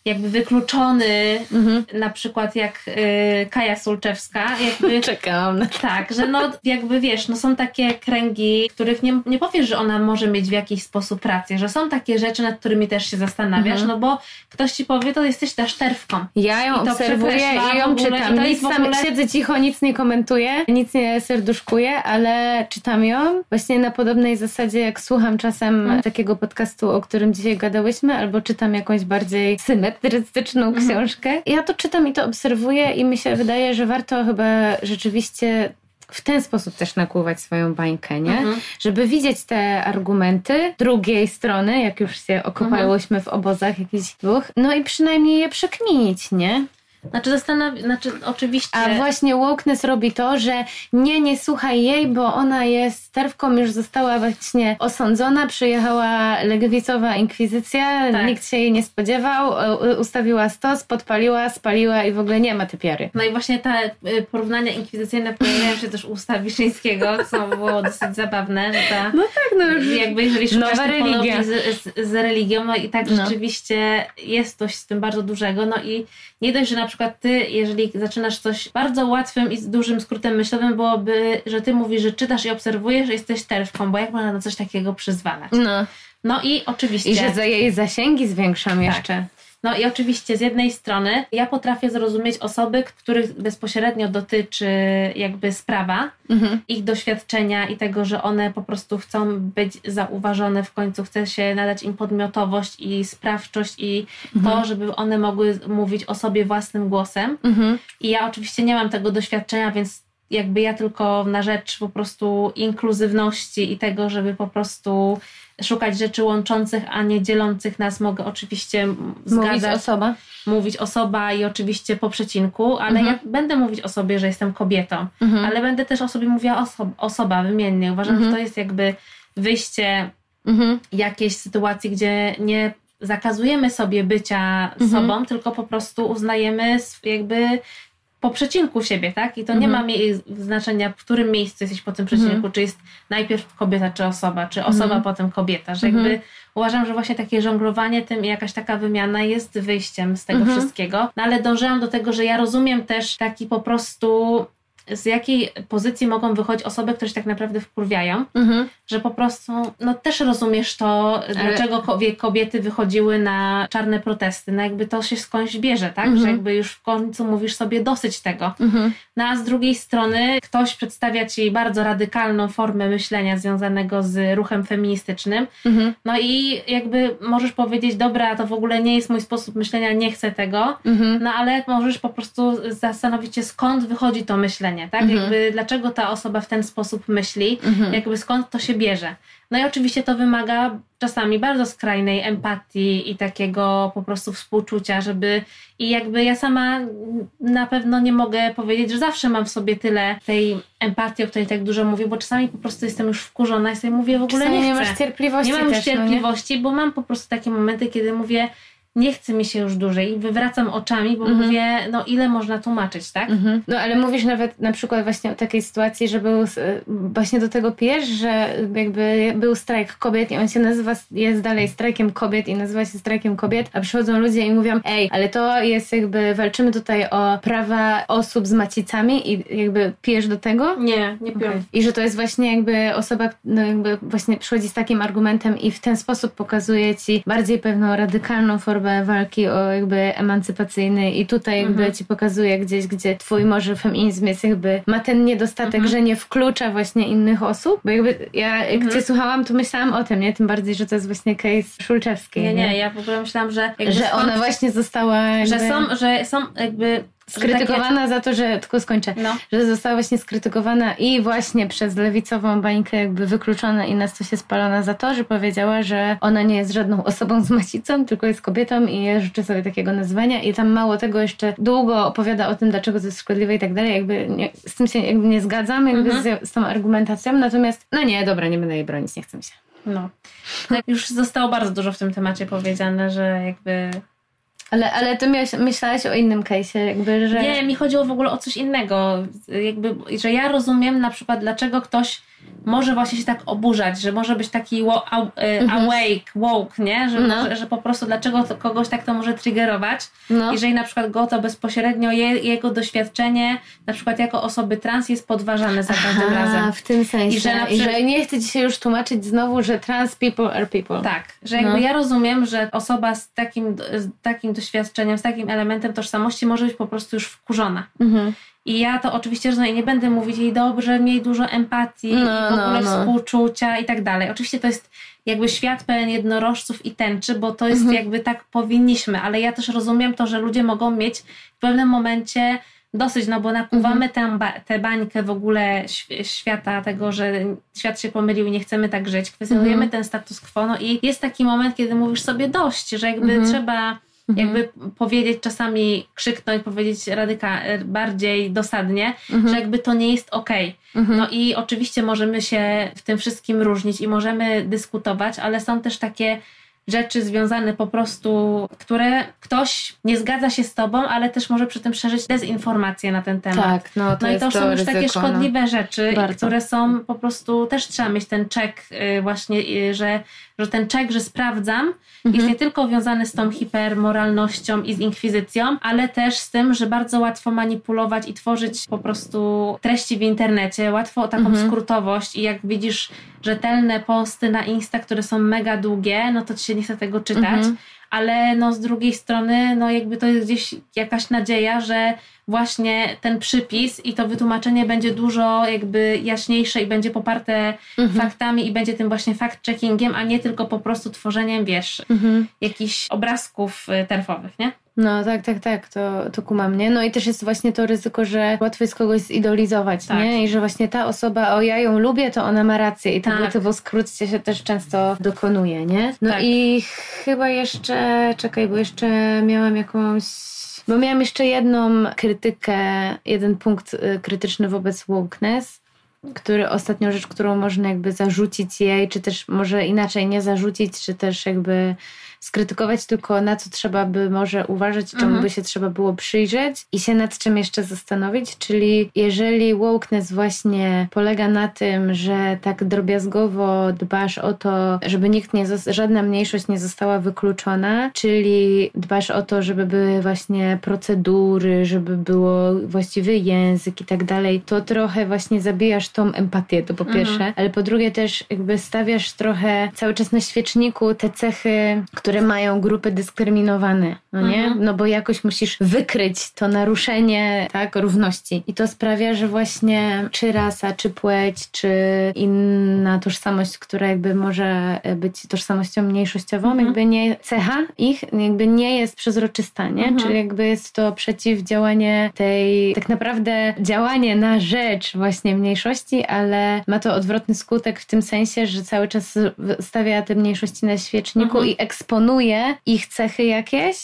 jakby wykluczony, mhm. na przykład jak y, Kaja Sulczewska. Jakby, Czekam. Tak, że no jakby wiesz, no są takie kręgi, których nie, nie powiesz, że ona może mieć w jakiś sposób rację, że są takie rzeczy, nad którymi też się zastanawiasz, mhm. no bo ktoś ci powie, to jesteś też terwką. Ja ją obserwuję i ją czytam. Nic ogóle... siedzę cicho, nic nie komentuję, nic nie serduszkuję, ale czytam ją właśnie na podobnej zasadzie, jak słucham czasem mhm. takiego podcastu, o którym dzisiaj gadałyśmy, albo czytam jakąś bardziej symet charakterystyczną mhm. książkę. Ja to czytam i to obserwuję i mi się wydaje, że warto chyba rzeczywiście w ten sposób też nakłuwać swoją bańkę, nie? Mhm. Żeby widzieć te argumenty drugiej strony, jak już się okopałyśmy mhm. w obozach jakichś dwóch, no i przynajmniej je przekminić, nie? Znaczy, zastanawiam, znaczy oczywiście. A właśnie wokeness robi to, że nie, nie słuchaj jej, bo ona jest sterwką, już została właśnie osądzona, przyjechała lewicowa inkwizycja, tak. nikt się jej nie spodziewał, ustawiła stos, podpaliła, spaliła i w ogóle nie ma typiary. No i właśnie te y, porównania inkwizycyjne pojawiają się też u usta Wiszyńskiego, co było dosyć zabawne. Ta, no tak, no już jakby jeżeli szukasz religia. Z, z, z, religią, no i tak no. rzeczywiście jest coś z tym bardzo dużego, no i nie dość, że na przykład ty, jeżeli zaczynasz coś bardzo łatwym i z dużym skrótem myślowym, byłoby, że ty mówisz, że czytasz i obserwujesz, że jesteś terwką, bo jak można na coś takiego przyzwalać? No. No i oczywiście. I że za jej zasięgi zwiększam tak. jeszcze. No i oczywiście z jednej strony ja potrafię zrozumieć osoby, których bezpośrednio dotyczy jakby sprawa, mhm. ich doświadczenia i tego, że one po prostu chcą być zauważone w końcu, chce się nadać im podmiotowość i sprawczość i mhm. to, żeby one mogły mówić o sobie własnym głosem. Mhm. I ja oczywiście nie mam tego doświadczenia, więc jakby ja tylko na rzecz po prostu inkluzywności i tego, żeby po prostu szukać rzeczy łączących, a nie dzielących nas, mogę oczywiście zgadzać. Mówić osoba. Mówić osoba i oczywiście po przecinku, ale mhm. ja będę mówić o sobie, że jestem kobietą, mhm. ale będę też o sobie mówiła oso osoba wymiennie. Uważam, mhm. że to jest jakby wyjście mhm. jakiejś sytuacji, gdzie nie zakazujemy sobie bycia mhm. sobą, tylko po prostu uznajemy jakby po przecinku siebie, tak? I to nie mhm. ma znaczenia, w którym miejscu jesteś po tym przecinku, mhm. czy jest najpierw kobieta, czy osoba, czy osoba, mhm. potem kobieta, że jakby uważam, że właśnie takie żonglowanie tym i jakaś taka wymiana jest wyjściem z tego wszystkiego. No ale dążyłam do tego, że ja rozumiem też taki po prostu z jakiej pozycji mogą wychodzić osoby, które się tak naprawdę wkurwiają, mhm. że po prostu, no też rozumiesz to, Ale... dlaczego kobiety wychodziły na czarne protesty, no jakby to się skądś bierze, tak, mhm. że jakby już w końcu mówisz sobie dosyć tego. Mhm. No a z drugiej strony ktoś przedstawia ci bardzo radykalną formę myślenia związanego z ruchem feministycznym, mhm. no i jakby możesz powiedzieć, dobra, to w ogóle nie jest mój sposób myślenia, nie chcę tego, mhm. no ale możesz po prostu zastanowić się, skąd wychodzi to myślenie tak? Mhm. Jakby dlaczego ta osoba w ten sposób myśli, mhm. jakby skąd to się bierze. No i oczywiście to wymaga czasami bardzo skrajnej empatii i takiego po prostu współczucia, żeby i jakby ja sama na pewno nie mogę powiedzieć, że zawsze mam w sobie tyle tej empatii, o której tak dużo mówię, bo czasami po prostu jestem już wkurzona i sobie mówię w ogóle czasami nie chcę. nie masz cierpliwości Nie mam już cierpliwości, no nie? bo mam po prostu takie momenty, kiedy mówię nie chce mi się już dłużej. Wywracam oczami, bo mhm. mówię, no ile można tłumaczyć, tak? Mhm. No ale mówisz nawet na przykład właśnie o takiej sytuacji, że był, właśnie do tego pijesz, że jakby był strajk kobiet i on się nazywa, jest dalej strajkiem kobiet i nazywa się strajkiem kobiet, a przychodzą ludzie i mówią, ej, ale to jest jakby, walczymy tutaj o prawa osób z macicami i jakby pijesz do tego? Nie, nie piję. Okay. I że to jest właśnie jakby osoba, no jakby właśnie przychodzi z takim argumentem i w ten sposób pokazuje ci bardziej pewną radykalną formę walki o jakby emancypacyjny i tutaj jakby mhm. ci pokazuje gdzieś, gdzie twój może feminizm jest jakby, ma ten niedostatek, mhm. że nie wklucza właśnie innych osób, bo jakby ja jak mhm. cię słuchałam, to myślałam o tym, nie? Tym bardziej, że to jest właśnie case Szulczewskiej. Nie, nie, nie, ja w ogóle myślałam, że... Że ona właśnie została jakby... Że są, że są jakby skrytykowana takie... za to, że tylko skończę, no. że została właśnie skrytykowana i właśnie przez lewicową bańkę jakby wykluczona i nas to się spalona za to, że powiedziała, że ona nie jest żadną osobą z macicą, tylko jest kobietą i ja życzę sobie takiego nazwania i tam mało tego jeszcze długo opowiada o tym, dlaczego to jest szkodliwe i tak dalej, jakby nie, z tym się jakby nie zgadzam, jakby mhm. z, z tą argumentacją, natomiast no nie, dobra, nie będę jej bronić, nie chcę mi się. No. Tak, już zostało bardzo dużo w tym temacie powiedziane, że jakby ale, ale ty miałeś, myślałaś o innym case'ie, jakby, że... Nie, mi chodziło w ogóle o coś innego. Jakby, że ja rozumiem na przykład, dlaczego ktoś może właśnie się tak oburzać, że może być taki wo- mhm. awake, woke, nie? Że, no. że, że, po prostu dlaczego kogoś tak to może triggerować. No. Jeżeli na przykład go to bezpośrednio, je, jego doświadczenie, na przykład jako osoby trans jest podważane za każdym Aha, razem. w tym sensie. I że, na przykład, I że nie chcę się już tłumaczyć znowu, że trans people are people. Tak, że jakby no. ja rozumiem, że osoba z takim, z takim doświadczeniem, z takim elementem tożsamości może być po prostu już wkurzona. Mhm. I ja to oczywiście rozumiem, nie będę mówić jej dobrze, miej dużo empatii, no, w ogóle no, no. współczucia i tak dalej. Oczywiście to jest jakby świat pełen jednorożców i tęczy, bo to jest mhm. jakby tak powinniśmy, ale ja też rozumiem to, że ludzie mogą mieć w pewnym momencie dosyć, no bo nakuwamy mhm. tę, tę bańkę w ogóle świata, tego, że świat się pomylił i nie chcemy tak żyć, kwestionujemy mhm. ten status quo, no i jest taki moment, kiedy mówisz sobie dość, że jakby mhm. trzeba Mhm. Jakby powiedzieć czasami, krzyknąć, powiedzieć radyka bardziej dosadnie, mhm. że jakby to nie jest okej. Okay. Mhm. No i oczywiście możemy się w tym wszystkim różnić i możemy dyskutować, ale są też takie rzeczy związane po prostu, które ktoś nie zgadza się z tobą, ale też może przy tym szerzyć dezinformację na ten temat. Tak, no to no i to są już ryzyko, takie szkodliwe no. rzeczy, Bardzo. które są po prostu, też trzeba mieć ten czek y, właśnie, y, że, że ten czek, że sprawdzam, mhm. jest nie tylko wiązany z tą hipermoralnością i z inkwizycją, ale też z tym, że bardzo łatwo manipulować i tworzyć po prostu treści w internecie, łatwo taką mhm. skrótowość i jak widzisz rzetelne posty na Insta, które są mega długie, no to ci się nie chce tego czytać, mhm. Ale no z drugiej strony, no jakby to jest gdzieś jakaś nadzieja, że właśnie ten przypis i to wytłumaczenie będzie dużo jakby jaśniejsze i będzie poparte Mhm. faktami i będzie tym właśnie fact-checkingiem, a nie tylko po prostu tworzeniem, wiesz, Mhm. jakichś obrazków y, terfowych, nie? No tak, tak, tak, to, to kumam, nie? No i też jest właśnie to ryzyko, że łatwo jest kogoś zidolizować, Tak. nie? I że właśnie ta osoba, o ja ją lubię, to ona ma rację. I Tak. tego skrócie się też często dokonuje, nie? No Tak. i chyba jeszcze, czekaj, bo jeszcze miałam jakąś... Bo miałam jeszcze jedną krytykę, jeden punkt y, krytyczny wobec wokeness, który ostatnią rzecz, którą można jakby zarzucić jej, czy też może inaczej nie zarzucić, czy też jakby skrytykować, tylko na co trzeba by może uważać, czemu Mhm. by się trzeba było przyjrzeć i się nad czym jeszcze zastanowić, czyli jeżeli wokeness właśnie polega na tym, że tak drobiazgowo dbasz o to, żeby nikt nie, żadna mniejszość nie została wykluczona, czyli dbasz o to, żeby były właśnie procedury, żeby było właściwy język i tak dalej, to trochę właśnie zabijasz tą empatię, to po Mhm. pierwsze, ale po drugie też jakby stawiasz trochę cały czas na świeczniku te cechy, które mają grupy dyskryminowane, no nie? Mhm. No bo jakoś musisz wykryć to naruszenie, tak, równości. I to sprawia, że właśnie czy rasa, czy płeć, czy inna tożsamość, która jakby może być tożsamością mniejszościową, Mhm. jakby nie, cecha ich jakby nie jest przezroczysta, nie? Mhm. Czyli jakby jest to przeciwdziałanie tej, tak naprawdę działanie na rzecz właśnie mniejszości, ale ma to odwrotny skutek w tym sensie, że cały czas stawia te mniejszości na świeczniku Mhm. i eksponuje ich cechy jakieś,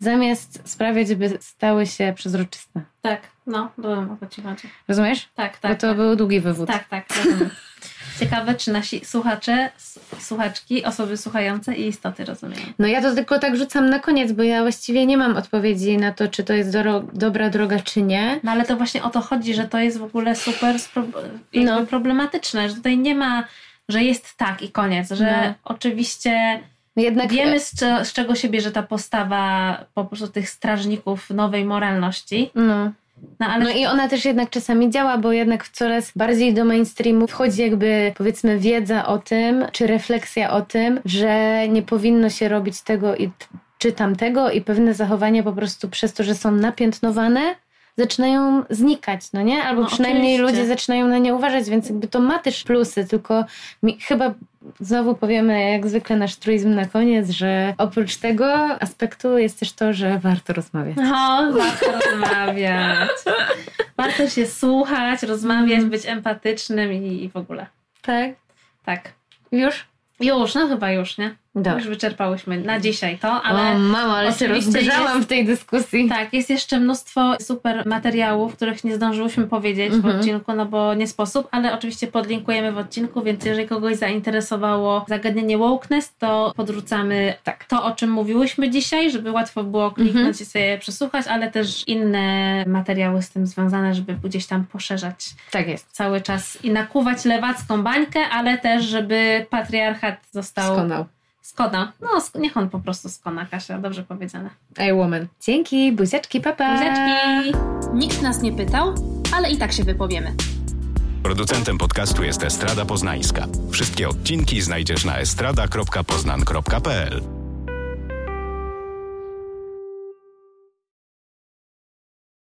zamiast sprawiać, by stały się przezroczyste. Tak, no, byłem o to ci chodzi. Rozumiesz? Tak, tak. Bo to tak. był długi wywód. Tak, tak, rozumiem. Ciekawe, czy nasi słuchacze, słuchaczki, osoby słuchające i istoty rozumieją. No ja to tylko tak rzucam na koniec, bo ja właściwie nie mam odpowiedzi na to, czy to jest doro- dobra droga, czy nie. No ale to właśnie o to chodzi, że to jest w ogóle super No. problematyczne, że tutaj nie ma, że jest tak i koniec, że No. oczywiście Jednak wiemy z, cze- z czego się bierze ta postawa po prostu tych strażników nowej moralności, No. no ale No i ona też jednak czasami działa, bo jednak coraz bardziej do mainstreamu wchodzi jakby powiedzmy wiedza o tym, czy refleksja o tym, że nie powinno się robić tego i czy tamtego i pewne zachowania po prostu przez to, że są napiętnowane, zaczynają znikać, no nie? Albo No, przynajmniej oczywiście. ludzie zaczynają na nie uważać, więc jakby to ma też plusy, tylko mi, chyba znowu powiemy jak zwykle nasz truizm na koniec, że oprócz tego aspektu jest też to, że warto rozmawiać. No, warto rozmawiać. Warto się słuchać, rozmawiać, Mhm. być empatycznym i, i w ogóle. Tak? Tak. Już? Już, no chyba już, nie? Dobrze. Już wyczerpałyśmy na dzisiaj to, ale o mamo, ale się oczywiście rozgrzałam w tej dyskusji. tak, jest jeszcze mnóstwo super materiałów, których nie zdążyłyśmy powiedzieć w Mhm. odcinku, no bo nie sposób, ale oczywiście podlinkujemy w odcinku, więc jeżeli kogoś zainteresowało zagadnienie wokeness, to podrzucamy Tak. to, o czym mówiłyśmy dzisiaj, żeby łatwo było kliknąć Mhm. i sobie przesłuchać, ale też inne materiały z tym związane, żeby gdzieś tam poszerzać Tak jest. cały czas i nakuwać lewacką bańkę, ale też, żeby patriarchat został Skonał. Skona. No, niech on po prostu skona, Kasia, dobrze powiedziane. Ej, woman. Dzięki, buziaczki, papa. Buziaczki! Nikt nas nie pytał, ale i tak się wypowiemy. Producentem podcastu jest Estrada Poznańska. Wszystkie odcinki znajdziesz na estrada.poznan.pl.